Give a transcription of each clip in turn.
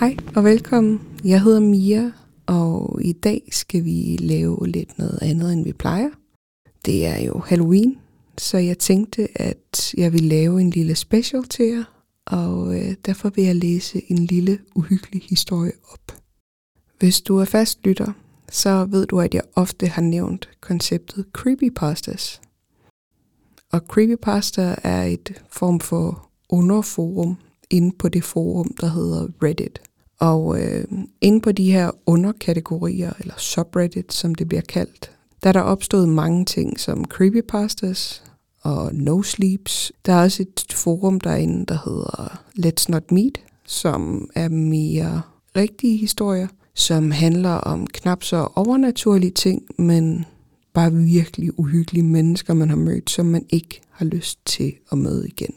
Hej og velkommen. Jeg hedder Mia, og i dag skal vi lave lidt noget andet, end vi plejer. Det er jo Halloween, så jeg tænkte, at jeg vil lave en lille special til jer, og øh, derfor vil jeg læse en lille uhyggelig historie op. Hvis du er fastlytter, så ved du, at jeg ofte har nævnt konceptet creepypastas. Og creepypasta er et form for underforum inde på det forum, der hedder Reddit. Og øh, inde på de her underkategorier, eller subreddit, som det bliver kaldt, der er der opstået mange ting som creepypastas og no sleeps. Der er også et forum derinde, der hedder Let's Not Meet, som er mere rigtige historier, som handler om knap så overnaturlige ting, men bare virkelig uhyggelige mennesker, man har mødt, som man ikke har lyst til at møde igen.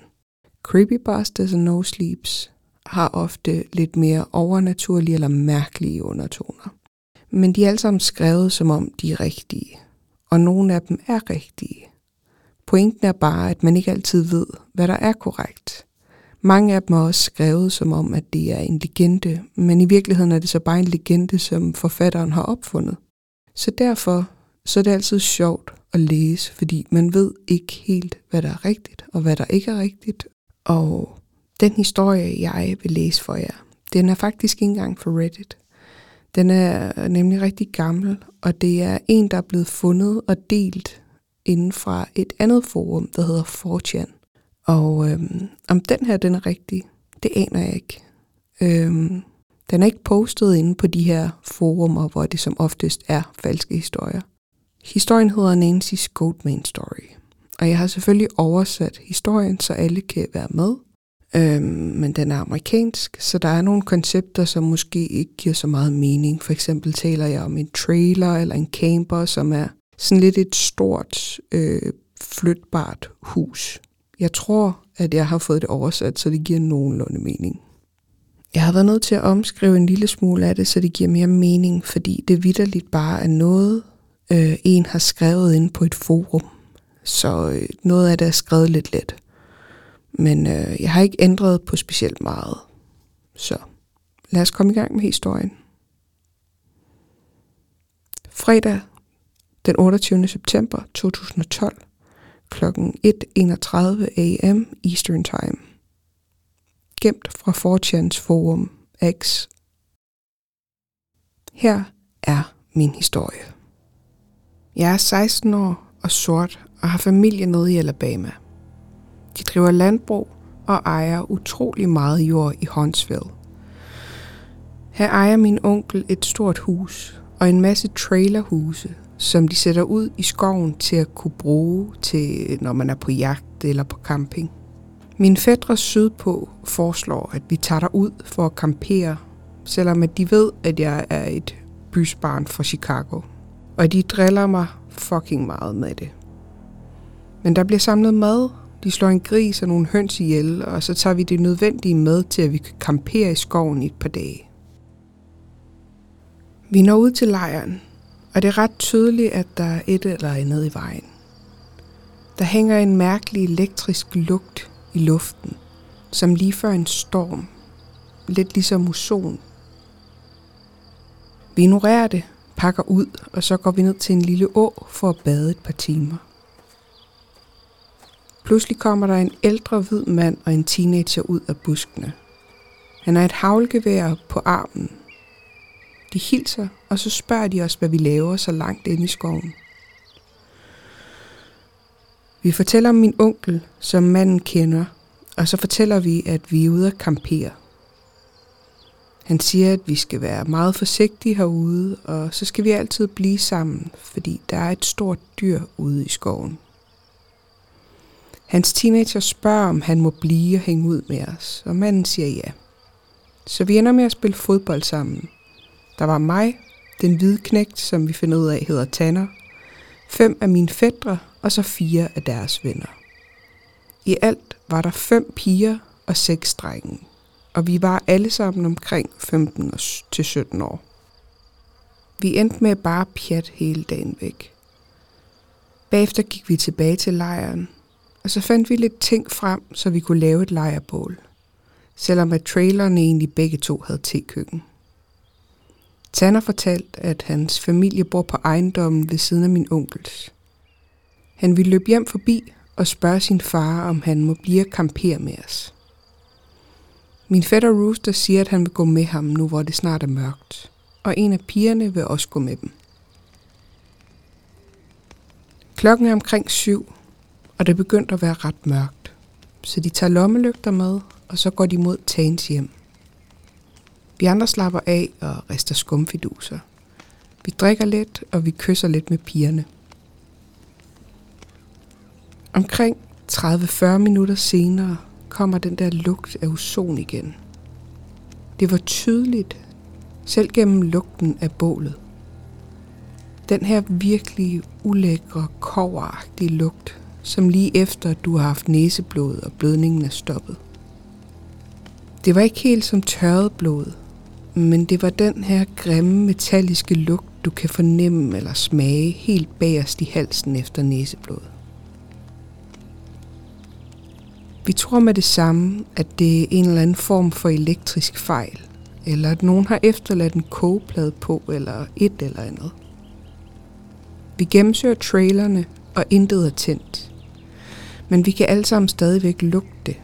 Creepypastas og no sleeps har ofte lidt mere overnaturlige eller mærkelige undertoner. Men de er alle sammen skrevet, som om de er rigtige. Og nogle af dem er rigtige. Pointen er bare, at man ikke altid ved, hvad der er korrekt. Mange af dem er også skrevet som om, at det er en legende, men i virkeligheden er det så bare en legende, som forfatteren har opfundet. Så derfor så er det altid sjovt at læse, fordi man ved ikke helt, hvad der er rigtigt og hvad der ikke er rigtigt. Og den historie, jeg vil læse for jer, den er faktisk ikke engang for Reddit. Den er nemlig rigtig gammel, og det er en, der er blevet fundet og delt inden fra et andet forum, der hedder 4chan. Og øhm, om den her den er rigtig, det aner jeg ikke. Øhm, den er ikke postet inde på de her forumer, hvor det som oftest er falske historier. Historien hedder Nancy's Goatman Story, og jeg har selvfølgelig oversat historien, så alle kan være med. Øhm, men den er amerikansk, så der er nogle koncepter, som måske ikke giver så meget mening. For eksempel taler jeg om en trailer eller en camper, som er sådan lidt et stort, øh, flytbart hus. Jeg tror, at jeg har fået det oversat, så det giver nogenlunde mening. Jeg har været nødt til at omskrive en lille smule af det, så det giver mere mening, fordi det vidderligt bare er noget, øh, en har skrevet ind på et forum. Så øh, noget af det er skrevet lidt let. Men øh, jeg har ikke ændret på specielt meget. Så lad os komme i gang med historien. Fredag den 28. september 2012 kl. 1.31 am Eastern Time. Gemt fra 4 forum X. Her er min historie. Jeg er 16 år og sort og har familie nede i Alabama. De driver landbrug og ejer utrolig meget jord i Huntsville. Her ejer min onkel et stort hus og en masse trailerhuse, som de sætter ud i skoven til at kunne bruge til, når man er på jagt eller på camping. Min fætter sydpå foreslår, at vi tager derud for at campere, selvom at de ved, at jeg er et bysbarn fra Chicago. Og de driller mig fucking meget med det. Men der bliver samlet mad, de slår en gris og nogle høns ihjel, og så tager vi det nødvendige med til, at vi kan campere i skoven i et par dage. Vi når ud til lejren, og det er ret tydeligt, at der er et eller andet i vejen. Der hænger en mærkelig elektrisk lugt i luften, som lige før en storm. Lidt ligesom muson. Vi ignorerer det, pakker ud, og så går vi ned til en lille å for at bade et par timer. Pludselig kommer der en ældre hvid mand og en teenager ud af buskene. Han har et havlgevær på armen. De hilser, og så spørger de os, hvad vi laver så langt inde i skoven. Vi fortæller om min onkel, som manden kender, og så fortæller vi, at vi er ude at campere. Han siger, at vi skal være meget forsigtige herude, og så skal vi altid blive sammen, fordi der er et stort dyr ude i skoven. Hans teenager spørger, om han må blive og hænge ud med os, og manden siger ja. Så vi ender med at spille fodbold sammen. Der var mig, den hvide knægt, som vi finder ud af hedder Tanner, fem af mine fædre og så fire af deres venner. I alt var der fem piger og seks drenge, og vi var alle sammen omkring 15 til 17 år. Vi endte med bare pjat hele dagen væk. Bagefter gik vi tilbage til lejren, og så fandt vi lidt ting frem, så vi kunne lave et lejrbål. Selvom at trailerne egentlig begge to havde tekøkken. Tanner fortalte, at hans familie bor på ejendommen ved siden af min onkels. Han ville løbe hjem forbi og spørge sin far, om han må blive og campere med os. Min fætter Rooster siger, at han vil gå med ham nu, hvor det snart er mørkt, og en af pigerne vil også gå med dem. Klokken er omkring syv, og det begyndte at være ret mørkt, så de tager lommelygter med, og så går de mod Tans hjem. Vi andre slapper af og rister skumfiduser. Vi drikker lidt, og vi kysser lidt med pigerne. Omkring 30-40 minutter senere kommer den der lugt af ozon igen. Det var tydeligt, selv gennem lugten af bålet. Den her virkelig ulækre, koveragtige lugt, som lige efter du har haft næseblod og blødningen er stoppet. Det var ikke helt som tørret blod, men det var den her grimme metalliske lugt, du kan fornemme eller smage helt bagerst i halsen efter næseblod. Vi tror med det samme, at det er en eller anden form for elektrisk fejl, eller at nogen har efterladt en kogeplade på, eller et eller andet. Vi gennemsøger trailerne, og intet er tændt. Men vi kan alle sammen stadigvæk lugte det.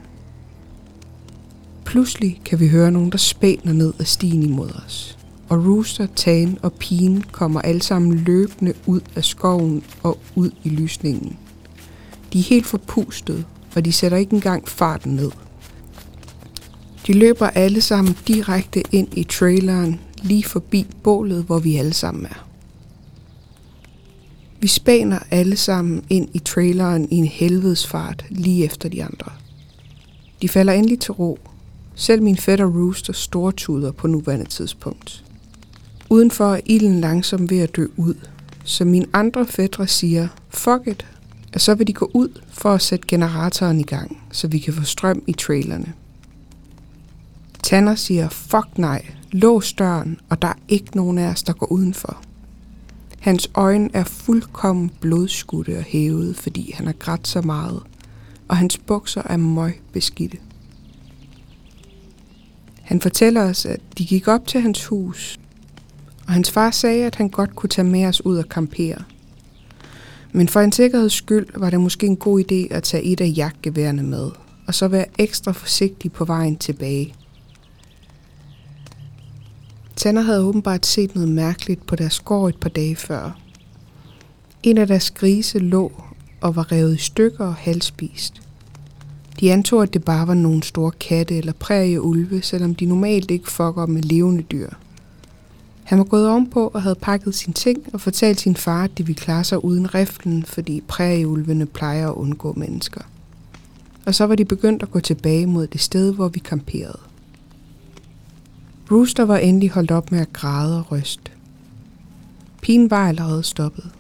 Pludselig kan vi høre nogen, der spæner ned ad stien imod os. Og Rooster, Tan og Pigen kommer alle sammen løbende ud af skoven og ud i lysningen. De er helt forpustede, og de sætter ikke engang farten ned. De løber alle sammen direkte ind i traileren, lige forbi bålet, hvor vi alle sammen er. Vi spaner alle sammen ind i traileren i en helvedes fart lige efter de andre. De falder endelig til ro. Selv min fætter Rooster stortuder på nuværende tidspunkt. Udenfor er ilden langsomt ved at dø ud, så mine andre fætter siger, fuck it, og så vil de gå ud for at sætte generatoren i gang, så vi kan få strøm i trailerne. Tanner siger, fuck nej, lås døren, og der er ikke nogen af os, der går udenfor. Hans øjne er fuldkommen blodskudte og hævet, fordi han har grædt så meget, og hans bukser er møg beskidte. Han fortæller os, at de gik op til hans hus, og hans far sagde, at han godt kunne tage med os ud og campere. Men for en sikkerheds skyld var det måske en god idé at tage et af jagtgeværene med, og så være ekstra forsigtig på vejen tilbage – Tanner havde åbenbart set noget mærkeligt på deres gård et par dage før. En af deres grise lå og var revet i stykker og halvspist. De antog, at det bare var nogle store katte eller prærieulve, selvom de normalt ikke fucker med levende dyr. Han var gået ovenpå og havde pakket sine ting og fortalt sin far, at de ville klare sig uden riflen, fordi prærieulvene plejer at undgå mennesker. Og så var de begyndt at gå tilbage mod det sted, hvor vi kamperede. Rooster var endelig holdt op med at græde og ryste. Pigen var allerede stoppet.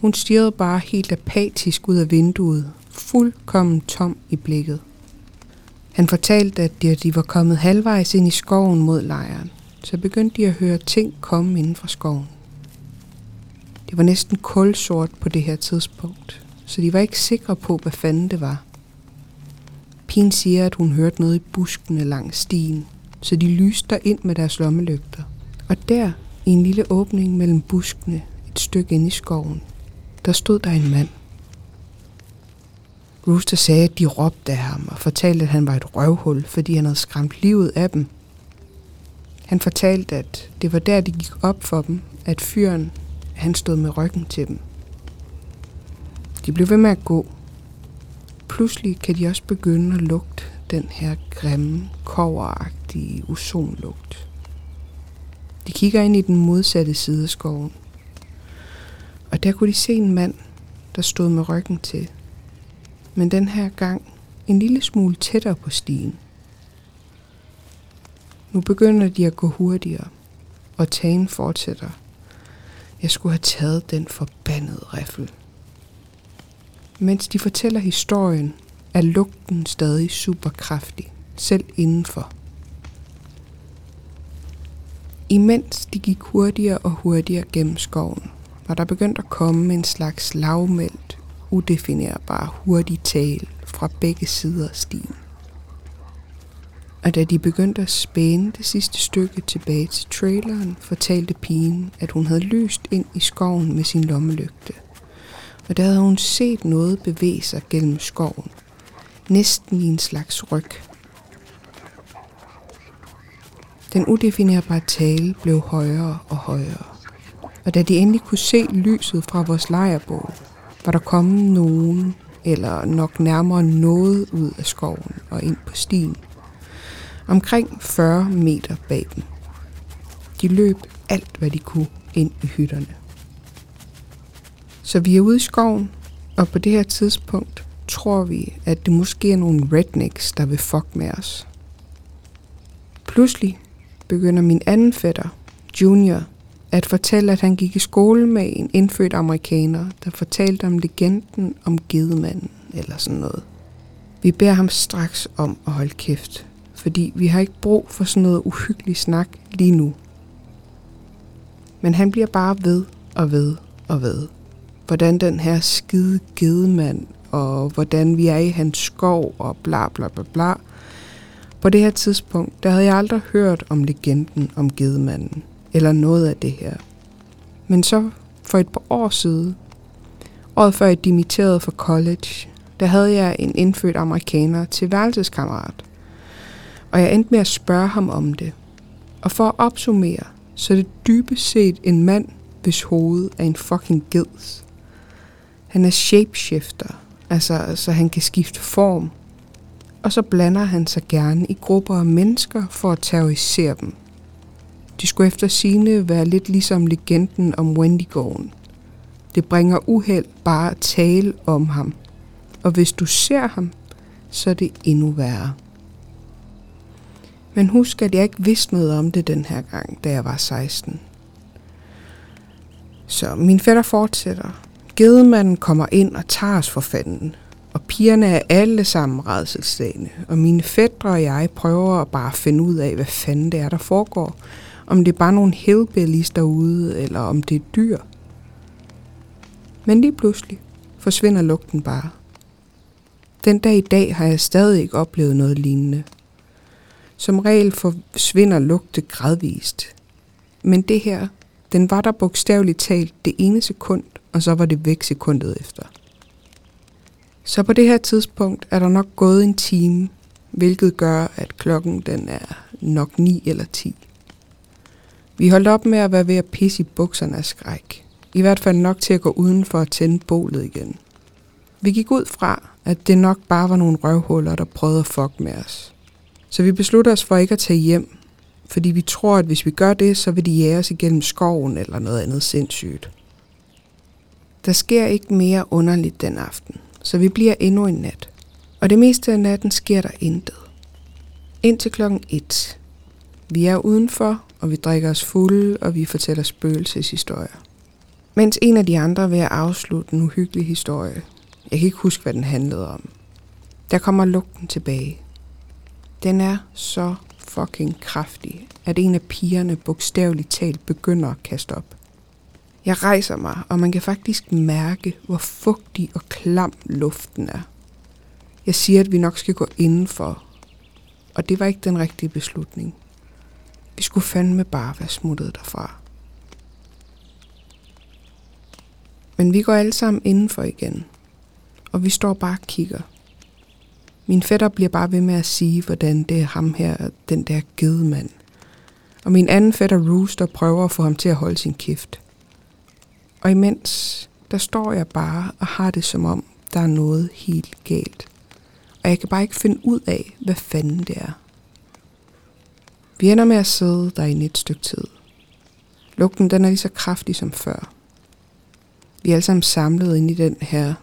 Hun stirrede bare helt apatisk ud af vinduet, fuldkommen tom i blikket. Han fortalte, at da de var kommet halvvejs ind i skoven mod lejren, så begyndte de at høre ting komme inden fra skoven. Det var næsten kulsort på det her tidspunkt, så de var ikke sikre på, hvad fanden det var. Pigen siger, at hun hørte noget i buskene langs stien, så de lyste ind med deres lommelygter. Og der, i en lille åbning mellem buskene, et stykke ind i skoven, der stod der en mand. Rooster sagde, at de råbte af ham og fortalte, at han var et røvhul, fordi han havde skræmt livet af dem. Han fortalte, at det var der, det gik op for dem, at fyren, han stod med ryggen til dem. De blev ved med at gå. Pludselig kan de også begynde at lugte den her grimme, koveragtige ozonlugt. De kigger ind i den modsatte side af skoven. Og der kunne de se en mand, der stod med ryggen til. men den her gang en lille smule tættere på stien. Nu begynder de at gå hurtigere, og tagen fortsætter. Jeg skulle have taget den forbandede riffel. Mens de fortæller historien, er lugten stadig super kraftig, selv indenfor. Imens de gik hurtigere og hurtigere gennem skoven, var der begyndt at komme en slags lavmældt, udefinerbar hurtig tale fra begge sider af stien. Og da de begyndte at spænde det sidste stykke tilbage til traileren, fortalte pigen, at hun havde lyst ind i skoven med sin lommelygte. Og der havde hun set noget bevæge sig gennem skoven. Næsten i en slags ryg. Den udefinerbare tale blev højere og højere. Og da de endelig kunne se lyset fra vores lejrbål, var der kommet nogen, eller nok nærmere noget ud af skoven og ind på stien. Omkring 40 meter bag dem. De løb alt, hvad de kunne ind i hytterne. Så vi er ude i skoven, og på det her tidspunkt tror vi, at det måske er nogle rednecks, der vil fuck med os. Pludselig begynder min anden fætter, Junior, at fortælle, at han gik i skole med en indfødt amerikaner, der fortalte om legenden om gedemanden eller sådan noget. Vi beder ham straks om at holde kæft, fordi vi har ikke brug for sådan noget uhyggelig snak lige nu. Men han bliver bare ved og ved og ved. Hvordan den her skide gedemand, og hvordan vi er i hans skov, og bla bla bla bla. På det her tidspunkt, der havde jeg aldrig hørt om legenden om gedemanden eller noget af det her. Men så for et par år siden, året før jeg dimitterede fra college, der havde jeg en indfødt amerikaner til værelseskammerat. Og jeg endte med at spørge ham om det. Og for at opsummere, så er det dybest set en mand, hvis hoved er en fucking geds. Han er shapeshifter, altså så han kan skifte form. Og så blander han sig gerne i grupper af mennesker for at terrorisere dem. De skulle efter sine være lidt ligesom legenden om Wendigården. Det bringer uheld bare at tale om ham. Og hvis du ser ham, så er det endnu værre. Men husk, at jeg ikke vidste noget om det den her gang, da jeg var 16. Så min fætter fortsætter. Gedemanden kommer ind og tager os for fanden. Og pigerne er alle sammen redselslagende. Og mine fætter og jeg prøver at bare finde ud af, hvad fanden det er, der foregår om det er bare nogle hillbillies derude, eller om det er dyr. Men lige pludselig forsvinder lugten bare. Den dag i dag har jeg stadig ikke oplevet noget lignende. Som regel forsvinder lugte gradvist. Men det her, den var der bogstaveligt talt det ene sekund, og så var det væk sekundet efter. Så på det her tidspunkt er der nok gået en time, hvilket gør, at klokken den er nok 9 eller 10. Vi holdt op med at være ved at pisse i bukserne af skræk. I hvert fald nok til at gå uden for at tænde bålet igen. Vi gik ud fra, at det nok bare var nogle røvhuller, der prøvede at fuck med os. Så vi besluttede os for ikke at tage hjem, fordi vi tror, at hvis vi gør det, så vil de jage os igennem skoven eller noget andet sindssygt. Der sker ikke mere underligt den aften, så vi bliver endnu en nat. Og det meste af natten sker der intet. Indtil klokken 1. Vi er udenfor, og vi drikker os fulde, og vi fortæller spøgelseshistorier. Mens en af de andre er ved at afslutte en uhyggelig historie. Jeg kan ikke huske, hvad den handlede om. Der kommer lugten tilbage. Den er så fucking kraftig, at en af pigerne bogstaveligt talt begynder at kaste op. Jeg rejser mig, og man kan faktisk mærke, hvor fugtig og klam luften er. Jeg siger, at vi nok skal gå indenfor, og det var ikke den rigtige beslutning. Vi skulle fandme bare være smuttet derfra. Men vi går alle sammen indenfor igen, og vi står bare og kigger. Min fætter bliver bare ved med at sige, hvordan det er ham her, den der gedemand. Og min anden fætter Rooster prøver at få ham til at holde sin kæft. Og imens, der står jeg bare og har det som om, der er noget helt galt. Og jeg kan bare ikke finde ud af, hvad fanden det er. Vi ender med at sidde der i et stykke tid. Lugten den er lige så kraftig som før. Vi er alle sammen samlet ind i den her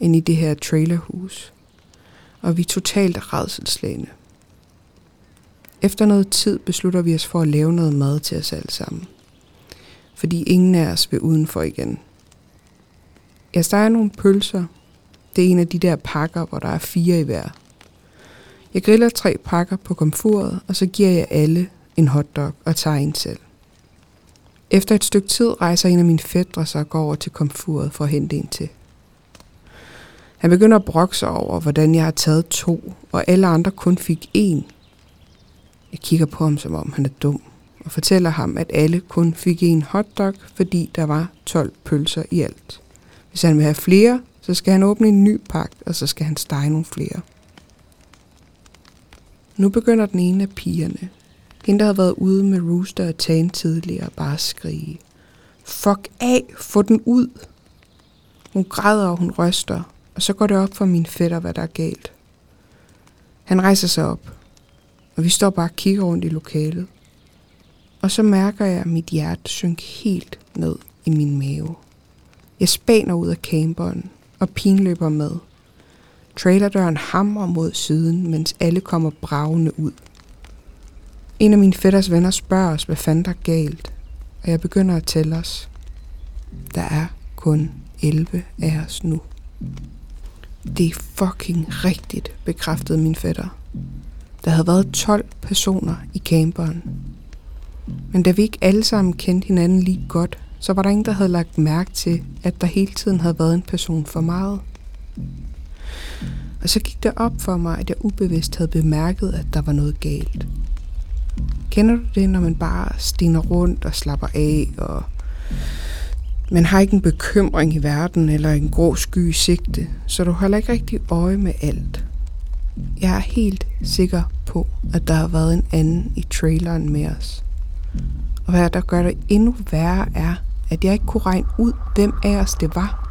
ind i det her trailerhus, og vi er totalt redselslagende. Efter noget tid beslutter vi os for at lave noget mad til os alle sammen. Fordi ingen af os vil udenfor igen. Jeg steger nogle pølser. Det er en af de der pakker, hvor der er fire i hver. Jeg griller tre pakker på komfuret, og så giver jeg alle en hotdog og tager en selv. Efter et stykke tid rejser en af mine fædre sig og går over til komfuret for at hente en til. Han begynder at brokke sig over, hvordan jeg har taget to, og alle andre kun fik en. Jeg kigger på ham, som om han er dum, og fortæller ham, at alle kun fik en hotdog, fordi der var 12 pølser i alt. Hvis han vil have flere, så skal han åbne en ny pakke, og så skal han stege nogle flere. Nu begynder den ene af pigerne, hende der havde været ude med Rooster og Tan tidligere, bare at skrige. Fuck af, få den ud! Hun græder og hun ryster, og så går det op for min fætter, hvad der er galt. Han rejser sig op, og vi står bare og kigger rundt i lokalet. Og så mærker jeg, at mit hjerte synke helt ned i min mave. Jeg spaner ud af camperen, og pigen løber med. Trailerdøren hamrer mod siden, mens alle kommer bravende ud. En af mine fætters venner spørger os, hvad fanden der er galt, og jeg begynder at tælle os. Der er kun 11 af os nu. Det er fucking rigtigt, bekræftede min fætter. Der havde været 12 personer i camperen. Men da vi ikke alle sammen kendte hinanden lige godt, så var der ingen, der havde lagt mærke til, at der hele tiden havde været en person for meget. Og så gik det op for mig, at jeg ubevidst havde bemærket, at der var noget galt. Kender du det, når man bare stiner rundt og slapper af, og man har ikke en bekymring i verden eller en grå sky i sigte, så du holder ikke rigtig øje med alt. Jeg er helt sikker på, at der har været en anden i traileren med os. Og hvad der gør det endnu værre er, at jeg ikke kunne regne ud, hvem af os det var.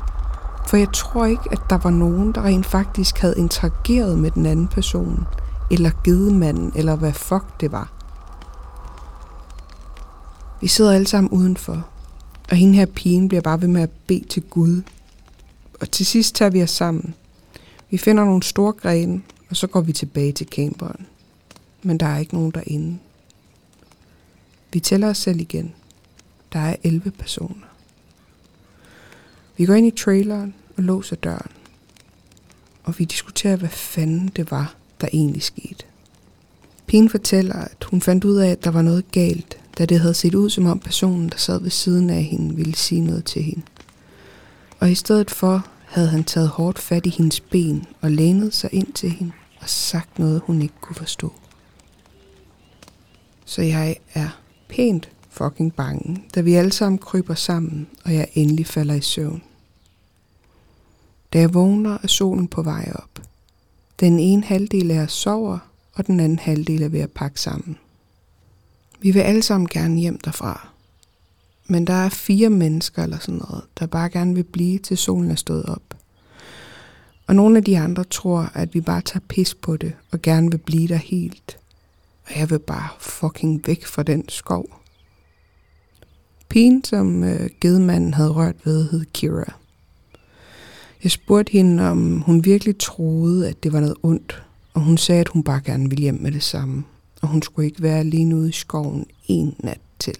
For jeg tror ikke, at der var nogen, der rent faktisk havde interageret med den anden person, eller givet manden, eller hvad fuck det var. Vi sidder alle sammen udenfor, og hende her pigen bliver bare ved med at bede til Gud. Og til sidst tager vi os sammen. Vi finder nogle store grene, og så går vi tilbage til camperen. Men der er ikke nogen derinde. Vi tæller os selv igen. Der er 11 personer. Vi går ind i traileren og låser døren. Og vi diskuterer, hvad fanden det var, der egentlig skete. Pigen fortæller, at hun fandt ud af, at der var noget galt, da det havde set ud som om personen, der sad ved siden af hende, ville sige noget til hende. Og i stedet for havde han taget hårdt fat i hendes ben og lænet sig ind til hende og sagt noget, hun ikke kunne forstå. Så jeg er pænt fucking bange, da vi alle sammen kryber sammen, og jeg endelig falder i søvn. Da jeg vågner, er solen på vej op. Den ene halvdel af os sover, og den anden halvdel er ved at pakke sammen. Vi vil alle sammen gerne hjem derfra. Men der er fire mennesker eller sådan noget, der bare gerne vil blive til solen er stået op. Og nogle af de andre tror, at vi bare tager pis på det og gerne vil blive der helt. Og jeg vil bare fucking væk fra den skov. Pigen, som øh, gedemanden havde rørt ved, hed Kira. Jeg spurgte hende, om hun virkelig troede, at det var noget ondt, og hun sagde, at hun bare gerne ville hjem med det samme og hun skulle ikke være alene ude i skoven en nat til.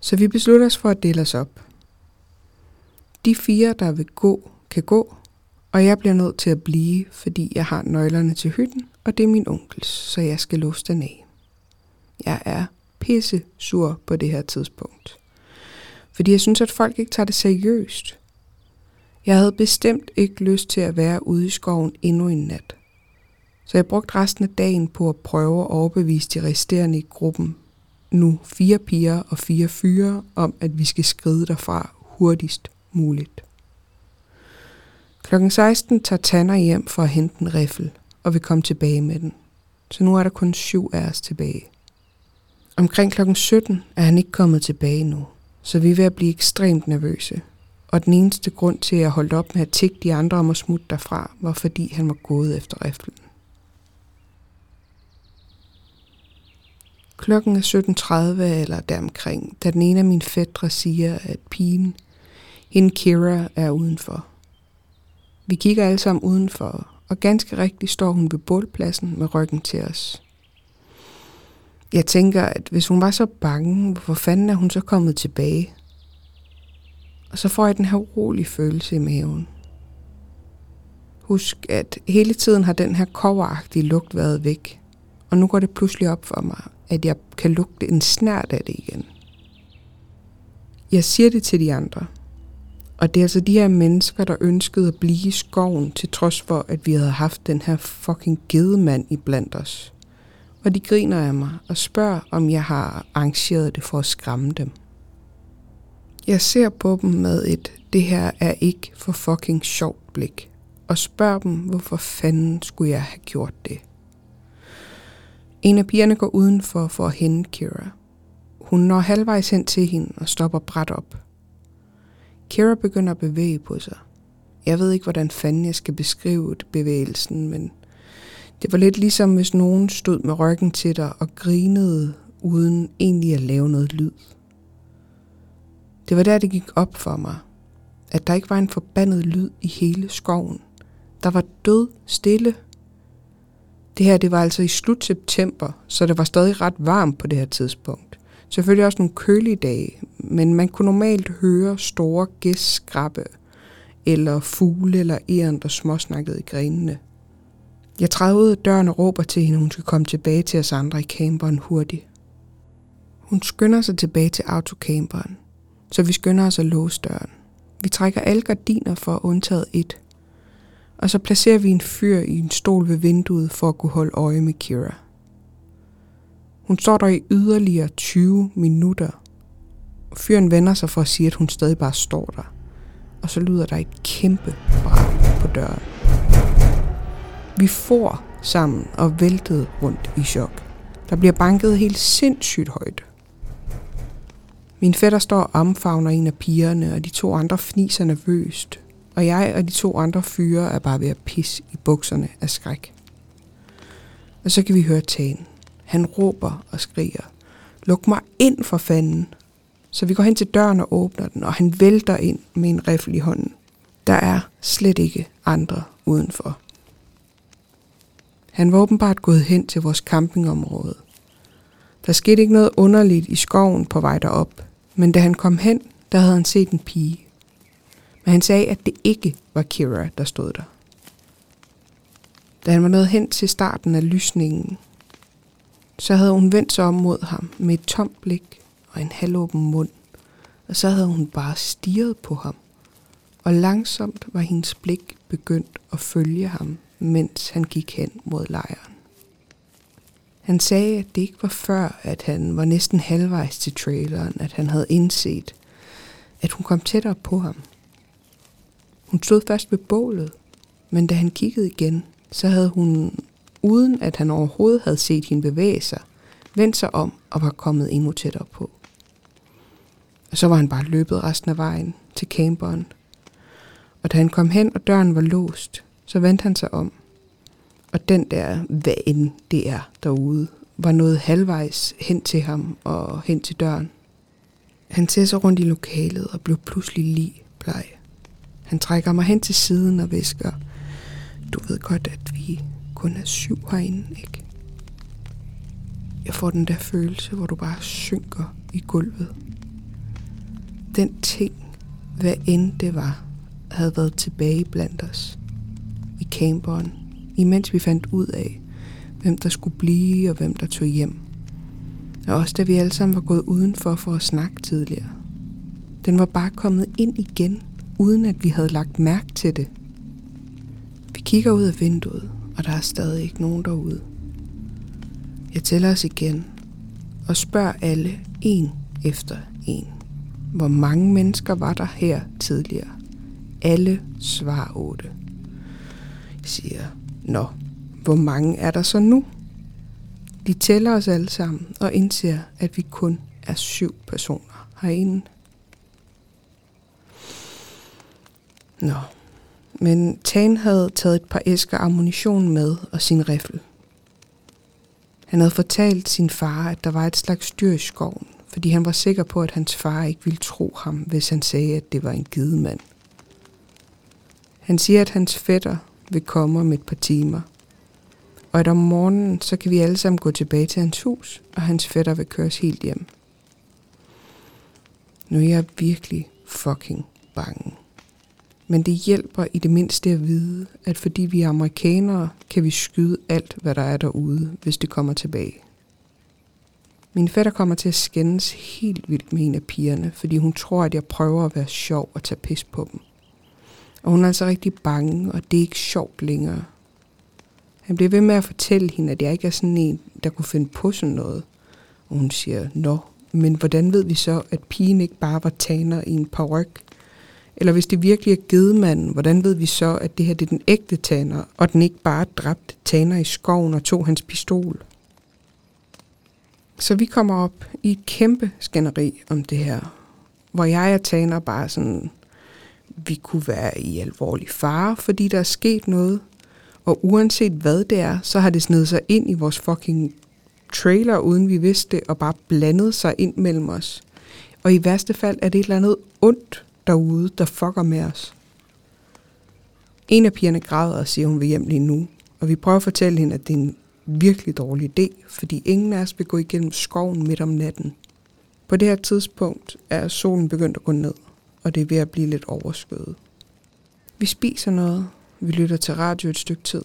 Så vi beslutter os for at dele os op. De fire, der vil gå, kan gå, og jeg bliver nødt til at blive, fordi jeg har nøglerne til hytten, og det er min onkels, så jeg skal låse den af. Jeg er pisse sur på det her tidspunkt. Fordi jeg synes, at folk ikke tager det seriøst. Jeg havde bestemt ikke lyst til at være ude i skoven endnu en nat. Så jeg brugte resten af dagen på at prøve at overbevise de resterende i gruppen, nu fire piger og fire fyre, om at vi skal skride derfra hurtigst muligt. Klokken 16 tager Tanner hjem for at hente en riffel, og vil komme tilbage med den. Så nu er der kun syv af os tilbage. Omkring klokken 17 er han ikke kommet tilbage nu, så vi er ved at blive ekstremt nervøse. Og den eneste grund til, at jeg holdt op med at tikke de andre om at smutte derfra, var fordi han var gået efter riflen. Klokken er 17.30 eller deromkring, da den ene af mine fædre siger, at pigen, hende Kira, er udenfor. Vi kigger alle sammen udenfor, og ganske rigtigt står hun ved bålpladsen med ryggen til os. Jeg tænker, at hvis hun var så bange, hvorfor fanden er hun så kommet tilbage? Og så får jeg den her urolige følelse i maven. Husk, at hele tiden har den her koveragtige lugt været væk. Og nu går det pludselig op for mig, at jeg kan lugte en snært af det igen. Jeg siger det til de andre. Og det er altså de her mennesker, der ønskede at blive i skoven, til trods for, at vi havde haft den her fucking gedemand i blandt os. Og de griner af mig og spørger, om jeg har arrangeret det for at skræmme dem. Jeg ser på dem med et, det her er ikke for fucking sjovt blik, og spørger dem, hvorfor fanden skulle jeg have gjort det. En af pigerne går udenfor for at hente Kira. Hun når halvvejs hen til hende og stopper bræt op. Kira begynder at bevæge på sig. Jeg ved ikke, hvordan fanden jeg skal beskrive bevægelsen, men det var lidt ligesom, hvis nogen stod med ryggen til dig og grinede, uden egentlig at lave noget lyd. Det var der, det gik op for mig, at der ikke var en forbandet lyd i hele skoven. Der var død stille. Det her, det var altså i slut september, så det var stadig ret varmt på det her tidspunkt. Selvfølgelig også nogle kølige dage, men man kunne normalt høre store gæstskrabbe, eller fugle eller æren, der småsnakkede i grenene. Jeg træder ud af døren og råber til hende, hun skal komme tilbage til os andre i camperen hurtigt. Hun skynder sig tilbage til autocamperen, så vi skynder os at låse døren. Vi trækker alle gardiner for undtaget et, og så placerer vi en fyr i en stol ved vinduet for at kunne holde øje med Kira. Hun står der i yderligere 20 minutter. Fyren vender sig for at sige, at hun stadig bare står der. Og så lyder der et kæmpe brag på døren. Vi får sammen og væltede rundt i chok. Der bliver banket helt sindssygt højt. Min fætter står og omfavner en af pigerne, og de to andre fniser nervøst. Og jeg og de to andre fyre er bare ved at pisse i bukserne af skræk. Og så kan vi høre tagen. Han råber og skriger. Luk mig ind for fanden. Så vi går hen til døren og åbner den, og han vælter ind med en riffel i hånden. Der er slet ikke andre udenfor. Han var åbenbart gået hen til vores campingområde. Der skete ikke noget underligt i skoven på vej derop, men da han kom hen, der havde han set en pige. Men han sagde, at det ikke var Kira, der stod der. Da han var nået hen til starten af lysningen, så havde hun vendt sig om mod ham med et tomt blik og en halvåben mund, og så havde hun bare stirret på ham. Og langsomt var hendes blik begyndt at følge ham, mens han gik hen mod lejren. Han sagde, at det ikke var før, at han var næsten halvvejs til traileren, at han havde indset, at hun kom tættere på ham. Hun stod først ved bålet, men da han kiggede igen, så havde hun uden at han overhovedet havde set hende bevæge sig, vendte sig om og var kommet endnu tættere på. Og så var han bare løbet resten af vejen til camperen. Og da han kom hen, og døren var låst, så vendte han sig om. Og den der, hvad end det er derude, var nået halvvejs hen til ham og hen til døren. Han ser sig rundt i lokalet og blev pludselig lige bleg. Han trækker mig hen til siden og visker, du ved godt, at vi kun er syv herinde, ikke? Jeg får den der følelse, hvor du bare synker i gulvet. Den ting, hvad end det var, havde været tilbage blandt os. I camperen, imens vi fandt ud af, hvem der skulle blive og hvem der tog hjem. Og også da vi alle sammen var gået udenfor for at snakke tidligere. Den var bare kommet ind igen, uden at vi havde lagt mærke til det. Vi kigger ud af vinduet, og der er stadig ikke nogen derude. Jeg tæller os igen og spørger alle en efter en. Hvor mange mennesker var der her tidligere? Alle svarer 8. Jeg siger, nå, hvor mange er der så nu? De tæller os alle sammen og indser, at vi kun er syv personer herinde. Nå, men Tan havde taget et par æsker ammunition med og sin riffel. Han havde fortalt sin far, at der var et slags dyr i skoven, fordi han var sikker på, at hans far ikke ville tro ham, hvis han sagde, at det var en gidemand. Han siger, at hans fætter vil komme om et par timer. Og at om morgenen, så kan vi alle sammen gå tilbage til hans hus, og hans fætter vil køres helt hjem. Nu er jeg virkelig fucking bange. Men det hjælper i det mindste at vide, at fordi vi er amerikanere, kan vi skyde alt, hvad der er derude, hvis det kommer tilbage. Min fætter kommer til at skændes helt vildt med en af pigerne, fordi hun tror, at jeg prøver at være sjov og tage pis på dem. Og hun er altså rigtig bange, og det er ikke sjovt længere. Han bliver ved med at fortælle hende, at jeg ikke er sådan en, der kunne finde på sådan noget. Og hun siger, nå, men hvordan ved vi så, at pigen ikke bare var taner i en paryk? Eller hvis det virkelig er gedemanden, hvordan ved vi så, at det her det er den ægte taner, og den ikke bare dræbte taner i skoven og tog hans pistol? Så vi kommer op i et kæmpe skænderi om det her, hvor jeg og Taner bare sådan, vi kunne være i alvorlig fare, fordi der er sket noget. Og uanset hvad det er, så har det snedet sig ind i vores fucking trailer, uden vi vidste det, og bare blandet sig ind mellem os. Og i værste fald er det et eller andet ondt derude, der fucker med os. En af pigerne græder og siger, hun vil hjem lige nu. Og vi prøver at fortælle hende, at det er en virkelig dårlig idé, fordi ingen af os vil gå igennem skoven midt om natten. På det her tidspunkt er solen begyndt at gå ned, og det er ved at blive lidt overskyet. Vi spiser noget, vi lytter til radio et stykke tid,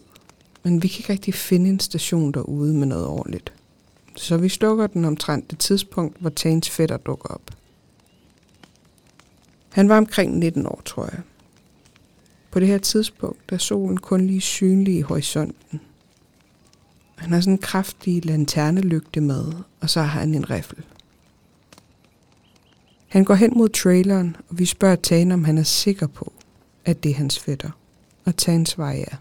men vi kan ikke rigtig finde en station derude med noget ordentligt. Så vi slukker den omtrent det tidspunkt, hvor Tanes fætter dukker op. Han var omkring 19 år, tror jeg. På det her tidspunkt er solen kun lige synlig i horisonten, han har sådan en kraftig lanternelygte med, og så har han en riffel. Han går hen mod traileren, og vi spørger Tane, om han er sikker på, at det er hans fætter. Og Tane svarer ja.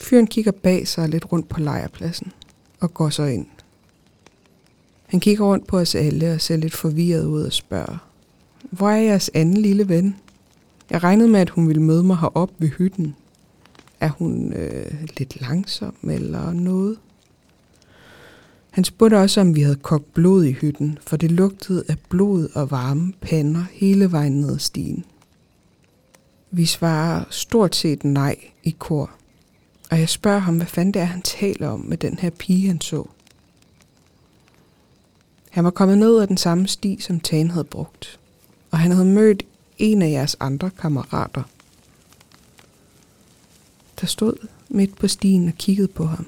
Fyren kigger bag sig lidt rundt på lejrpladsen og går så ind. Han kigger rundt på os alle og ser lidt forvirret ud og spørger, hvor er jeres anden lille ven? Jeg regnede med, at hun ville møde mig herop ved hytten, er hun øh, lidt langsom eller noget? Han spurgte også, om vi havde kogt blod i hytten, for det lugtede af blod og varme pander hele vejen ned ad stien. Vi svarer stort set nej i kor, og jeg spørger ham, hvad fanden det er, han taler om med den her pige, han så. Han var kommet ned ad den samme sti, som Tan havde brugt, og han havde mødt en af jeres andre kammerater der stod midt på stien og kiggede på ham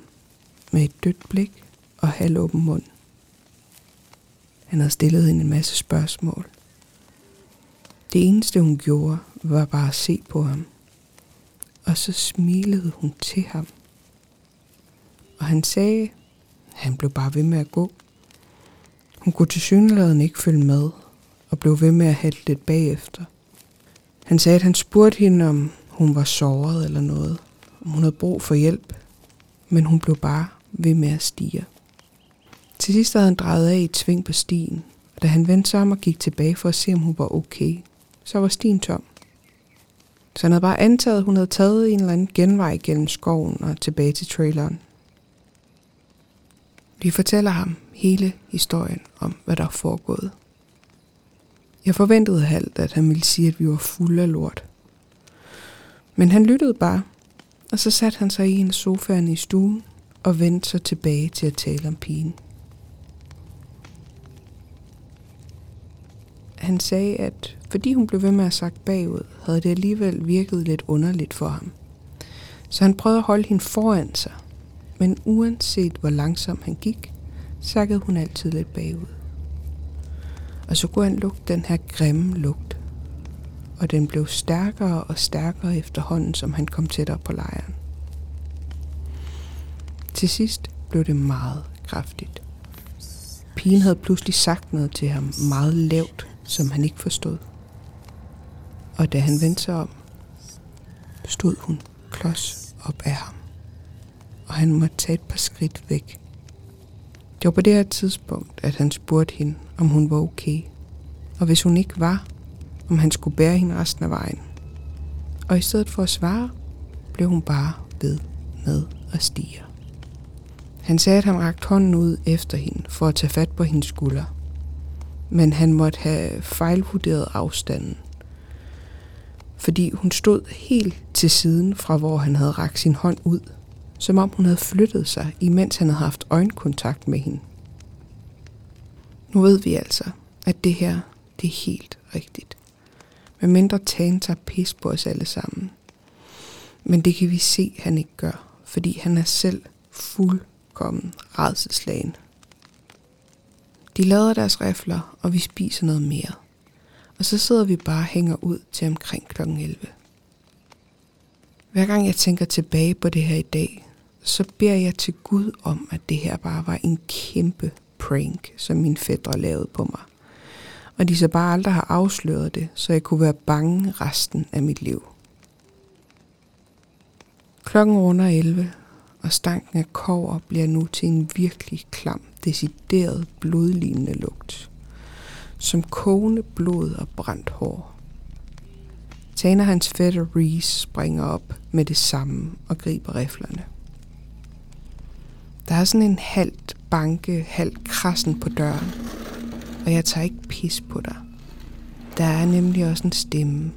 med et dødt blik og halvåben mund. Han havde stillet hende en masse spørgsmål. Det eneste hun gjorde, var bare at se på ham. Og så smilede hun til ham. Og han sagde, at han blev bare ved med at gå. Hun kunne til synligheden ikke følge med, og blev ved med at halte lidt bagefter. Han sagde, at han spurgte hende, om hun var såret eller noget om hun havde brug for hjælp, men hun blev bare ved med at stige. Til sidst havde han drejet af i et sving på stien, og da han vendte sig om og gik tilbage for at se, om hun var okay, så var stien tom. Så han havde bare antaget, at hun havde taget en eller anden genvej gennem skoven og tilbage til traileren. Vi fortæller ham hele historien om, hvad der er foregået. Jeg forventede halvt, at han ville sige, at vi var fulde af lort. Men han lyttede bare og så satte han sig i en sofaen i stuen og vendte sig tilbage til at tale om pigen. Han sagde, at fordi hun blev ved med at sagt bagud, havde det alligevel virket lidt underligt for ham. Så han prøvede at holde hende foran sig, men uanset hvor langsom han gik, sakkede hun altid lidt bagud. Og så kunne han lugte den her grimme lugt og den blev stærkere og stærkere efterhånden, som han kom tættere på lejren. Til sidst blev det meget kraftigt. Pigen havde pludselig sagt noget til ham meget lavt, som han ikke forstod. Og da han vendte sig om, stod hun klods op af ham, og han måtte tage et par skridt væk. Det var på det her tidspunkt, at han spurgte hende, om hun var okay. Og hvis hun ikke var, om han skulle bære hende resten af vejen. Og i stedet for at svare, blev hun bare ved med at stige. Han sagde, at han rakte hånden ud efter hende for at tage fat på hendes skulder. Men han måtte have fejlvurderet afstanden. fordi hun stod helt til siden fra, hvor han havde rakt sin hånd ud, som om hun havde flyttet sig, imens han havde haft øjenkontakt med hende. Nu ved vi altså, at det her, det er helt rigtigt. Med mindre Tan tager pis på os alle sammen. Men det kan vi se, han ikke gør, fordi han er selv fuldkommen redselslagen. De lader deres rifler, og vi spiser noget mere. Og så sidder vi bare og hænger ud til omkring kl. 11. Hver gang jeg tænker tilbage på det her i dag, så beder jeg til Gud om, at det her bare var en kæmpe prank, som min fædre lavede på mig. Og de så bare aldrig har afsløret det, så jeg kunne være bange resten af mit liv. Klokken runder 11, og stanken af kover bliver nu til en virkelig klam, decideret blodlignende lugt. Som kogende blod og brændt hår. Tana hans fætter Reese springer op med det samme og griber riflerne. Der er sådan en halvt banke, halvt krassen på døren, og jeg tager ikke pis på dig. Der er nemlig også en stemme.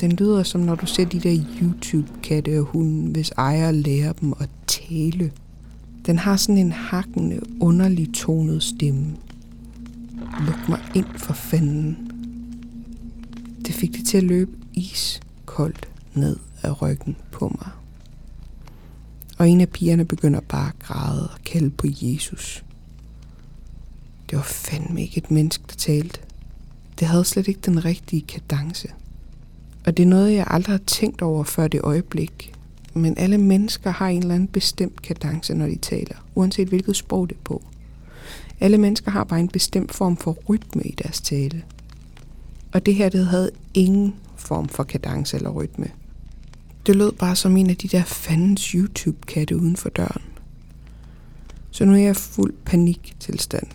Den lyder som når du ser de der YouTube-katte og hunde, hvis ejer lærer dem at tale. Den har sådan en hakkende, underlig tonet stemme. Luk mig ind for fanden. Det fik det til at løbe iskoldt ned af ryggen på mig. Og en af pigerne begynder bare at græde og kalde på Jesus. Det var fandme ikke et menneske, der talte. Det havde slet ikke den rigtige kadence. Og det er noget, jeg aldrig har tænkt over før det øjeblik. Men alle mennesker har en eller anden bestemt kadence, når de taler, uanset hvilket sprog det er på. Alle mennesker har bare en bestemt form for rytme i deres tale. Og det her, det havde ingen form for kadence eller rytme. Det lød bare som en af de der fandens YouTube-katte uden for døren. Så nu er jeg fuld paniktilstand.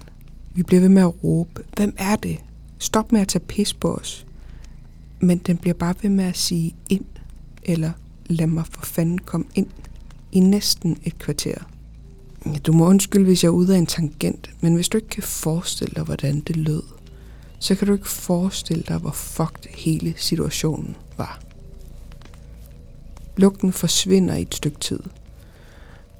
Vi bliver ved med at råbe, hvem er det? Stop med at tage pis på os. Men den bliver bare ved med at sige ind, eller lad mig for fanden komme ind i næsten et kvarter. Du må undskylde, hvis jeg er ude af en tangent, men hvis du ikke kan forestille dig, hvordan det lød, så kan du ikke forestille dig, hvor fucked hele situationen var. Lugten forsvinder i et stykke tid,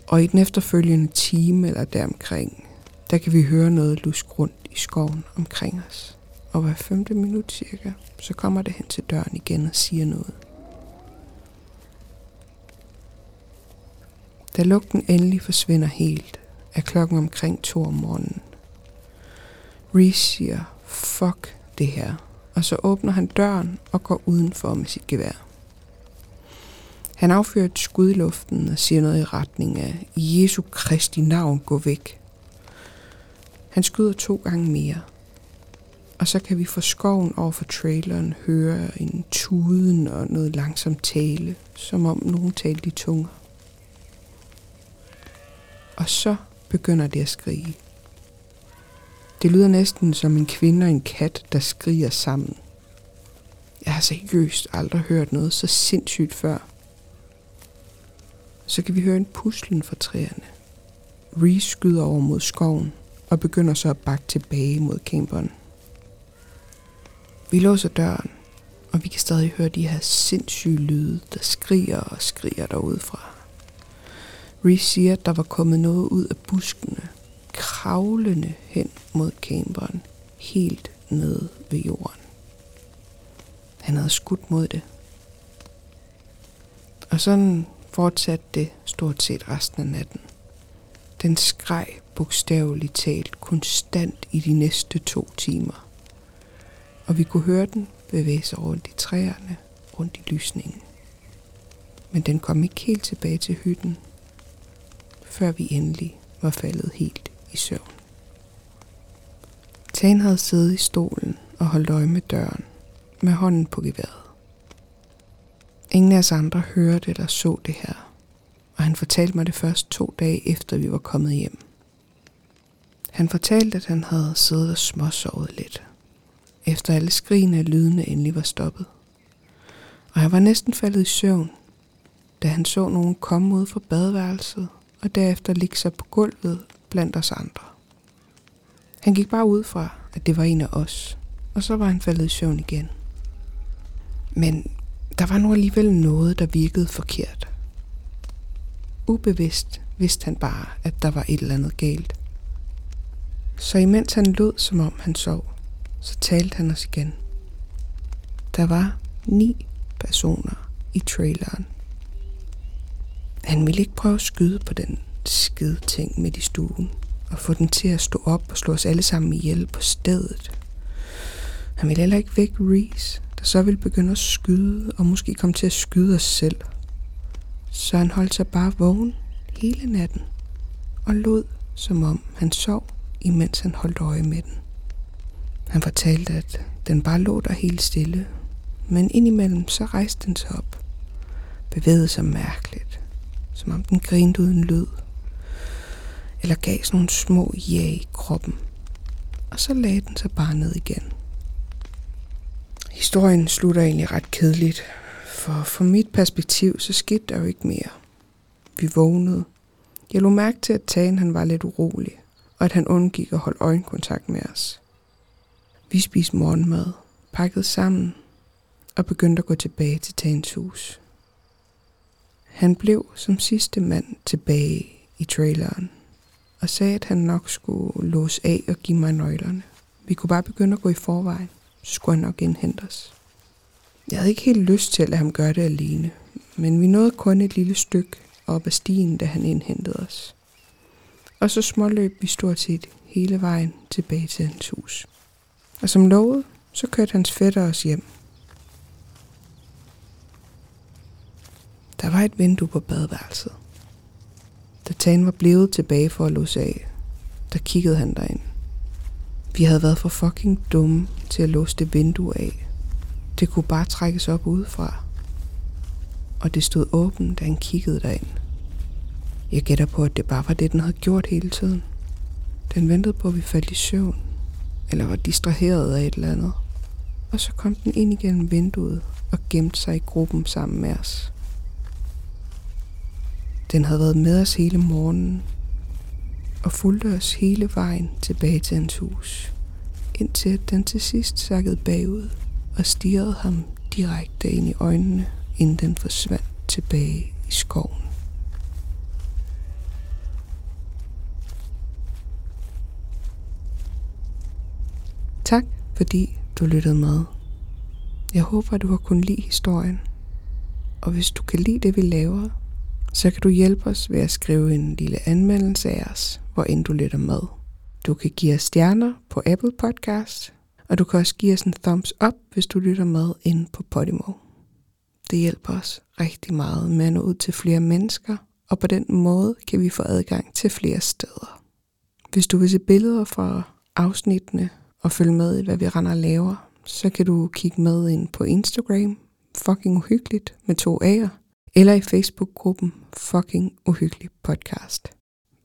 og i den efterfølgende time eller deromkring, der kan vi høre noget lusk rundt i skoven omkring os. Og hver femte minut cirka, så kommer det hen til døren igen og siger noget. Da lugten endelig forsvinder helt, er klokken omkring to om morgenen. Reese siger, fuck det her, og så åbner han døren og går udenfor med sit gevær. Han affyrer et skud i luften og siger noget i retning af, i Jesu Kristi navn, gå væk. Han skyder to gange mere, og så kan vi fra skoven over for traileren høre en tuden og noget langsomt tale, som om nogen talte i tunger. Og så begynder det at skrige. Det lyder næsten som en kvinde og en kat, der skriger sammen. Jeg har seriøst aldrig hørt noget så sindssygt før. Så kan vi høre en puslen fra træerne. Reese skyder over mod skoven og begynder så at bakke tilbage mod camperen. Vi låser døren, og vi kan stadig høre de her sindssyge lyde, der skriger og skriger derudfra. Reese siger, at der var kommet noget ud af buskene, kravlende hen mod camperen, helt ned ved jorden. Han havde skudt mod det. Og sådan fortsatte det stort set resten af natten. Den skreg bogstaveligt talt konstant i de næste to timer. Og vi kunne høre den bevæge sig rundt i træerne, rundt i lysningen. Men den kom ikke helt tilbage til hytten, før vi endelig var faldet helt i søvn. Tan havde siddet i stolen og holdt øje med døren, med hånden på geværet. Ingen af os andre hørte eller så det her, og han fortalte mig det først to dage efter vi var kommet hjem. Han fortalte, at han havde siddet og småsovet lidt, efter alle skrigene og lydene endelig var stoppet. Og han var næsten faldet i søvn, da han så nogen komme ud fra badeværelset og derefter ligge sig på gulvet blandt os andre. Han gik bare ud fra, at det var en af os, og så var han faldet i søvn igen. Men der var nu alligevel noget, der virkede forkert. Ubevidst vidste han bare, at der var et eller andet galt. Så imens han lød, som om han sov, så talte han os igen. Der var ni personer i traileren. Han ville ikke prøve at skyde på den skide ting midt i stuen og få den til at stå op og slå os alle sammen ihjel på stedet. Han ville heller ikke vække Reese, der så ville begynde at skyde og måske komme til at skyde os selv. Så han holdt sig bare vågen hele natten og lod, som om han sov, imens han holdt øje med den. Han fortalte, at den bare lå der helt stille, men indimellem så rejste den sig op, bevægede sig mærkeligt, som om den grinte uden lyd, eller gav sådan nogle små ja i kroppen, og så lagde den sig bare ned igen. Historien slutter egentlig ret kedeligt, for fra mit perspektiv, så skete der jo ikke mere. Vi vågnede. Jeg lå mærke til, at Tagen han var lidt urolig, og at han undgik at holde øjenkontakt med os. Vi spiste morgenmad, pakkede sammen og begyndte at gå tilbage til Tagens hus. Han blev som sidste mand tilbage i traileren og sagde, at han nok skulle låse af og give mig nøglerne. Vi kunne bare begynde at gå i forvejen, skulle han nok indhente os. Jeg havde ikke helt lyst til at lade ham gøre det alene, men vi nåede kun et lille stykke op ad stien, da han indhentede os. Og så småløb vi stort set hele vejen tilbage til hans hus. Og som lovet, så kørte hans fætter os hjem. Der var et vindue på badeværelset. Da Tan var blevet tilbage for at låse af, der kiggede han derind. Vi havde været for fucking dumme til at låse det vindue af. Det kunne bare trækkes op udefra. Og det stod åbent, da han kiggede derind. Jeg gætter på, at det bare var det, den havde gjort hele tiden. Den ventede på, at vi faldt i søvn, eller var distraheret af et eller andet. Og så kom den ind igennem vinduet og gemte sig i gruppen sammen med os. Den havde været med os hele morgenen og fulgte os hele vejen tilbage til hans hus, indtil den til sidst sakkede bagud og stirrede ham direkte ind i øjnene, inden den forsvandt tilbage i skoven. Tak fordi du lyttede med. Jeg håber, du har kunnet lide historien. Og hvis du kan lide det, vi laver, så kan du hjælpe os ved at skrive en lille anmeldelse af os, hvor end du lytter med. Du kan give os stjerner på Apple Podcast, og du kan også give os en thumbs up, hvis du lytter med ind på Podimo. Det hjælper os rigtig meget med at nå ud til flere mennesker, og på den måde kan vi få adgang til flere steder. Hvis du vil se billeder fra afsnittene og følge med i, hvad vi render og laver, så kan du kigge med ind på Instagram, fucking uhyggeligt med to A'er, eller i Facebook-gruppen Fucking Uhyggelig Podcast.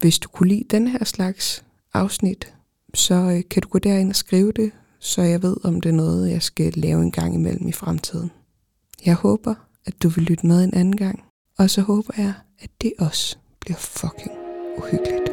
Hvis du kunne lide den her slags afsnit, så øh, kan du gå derind og skrive det, så jeg ved, om det er noget, jeg skal lave en gang imellem i fremtiden. Jeg håber, at du vil lytte med en anden gang, og så håber jeg, at det også bliver fucking uhyggeligt.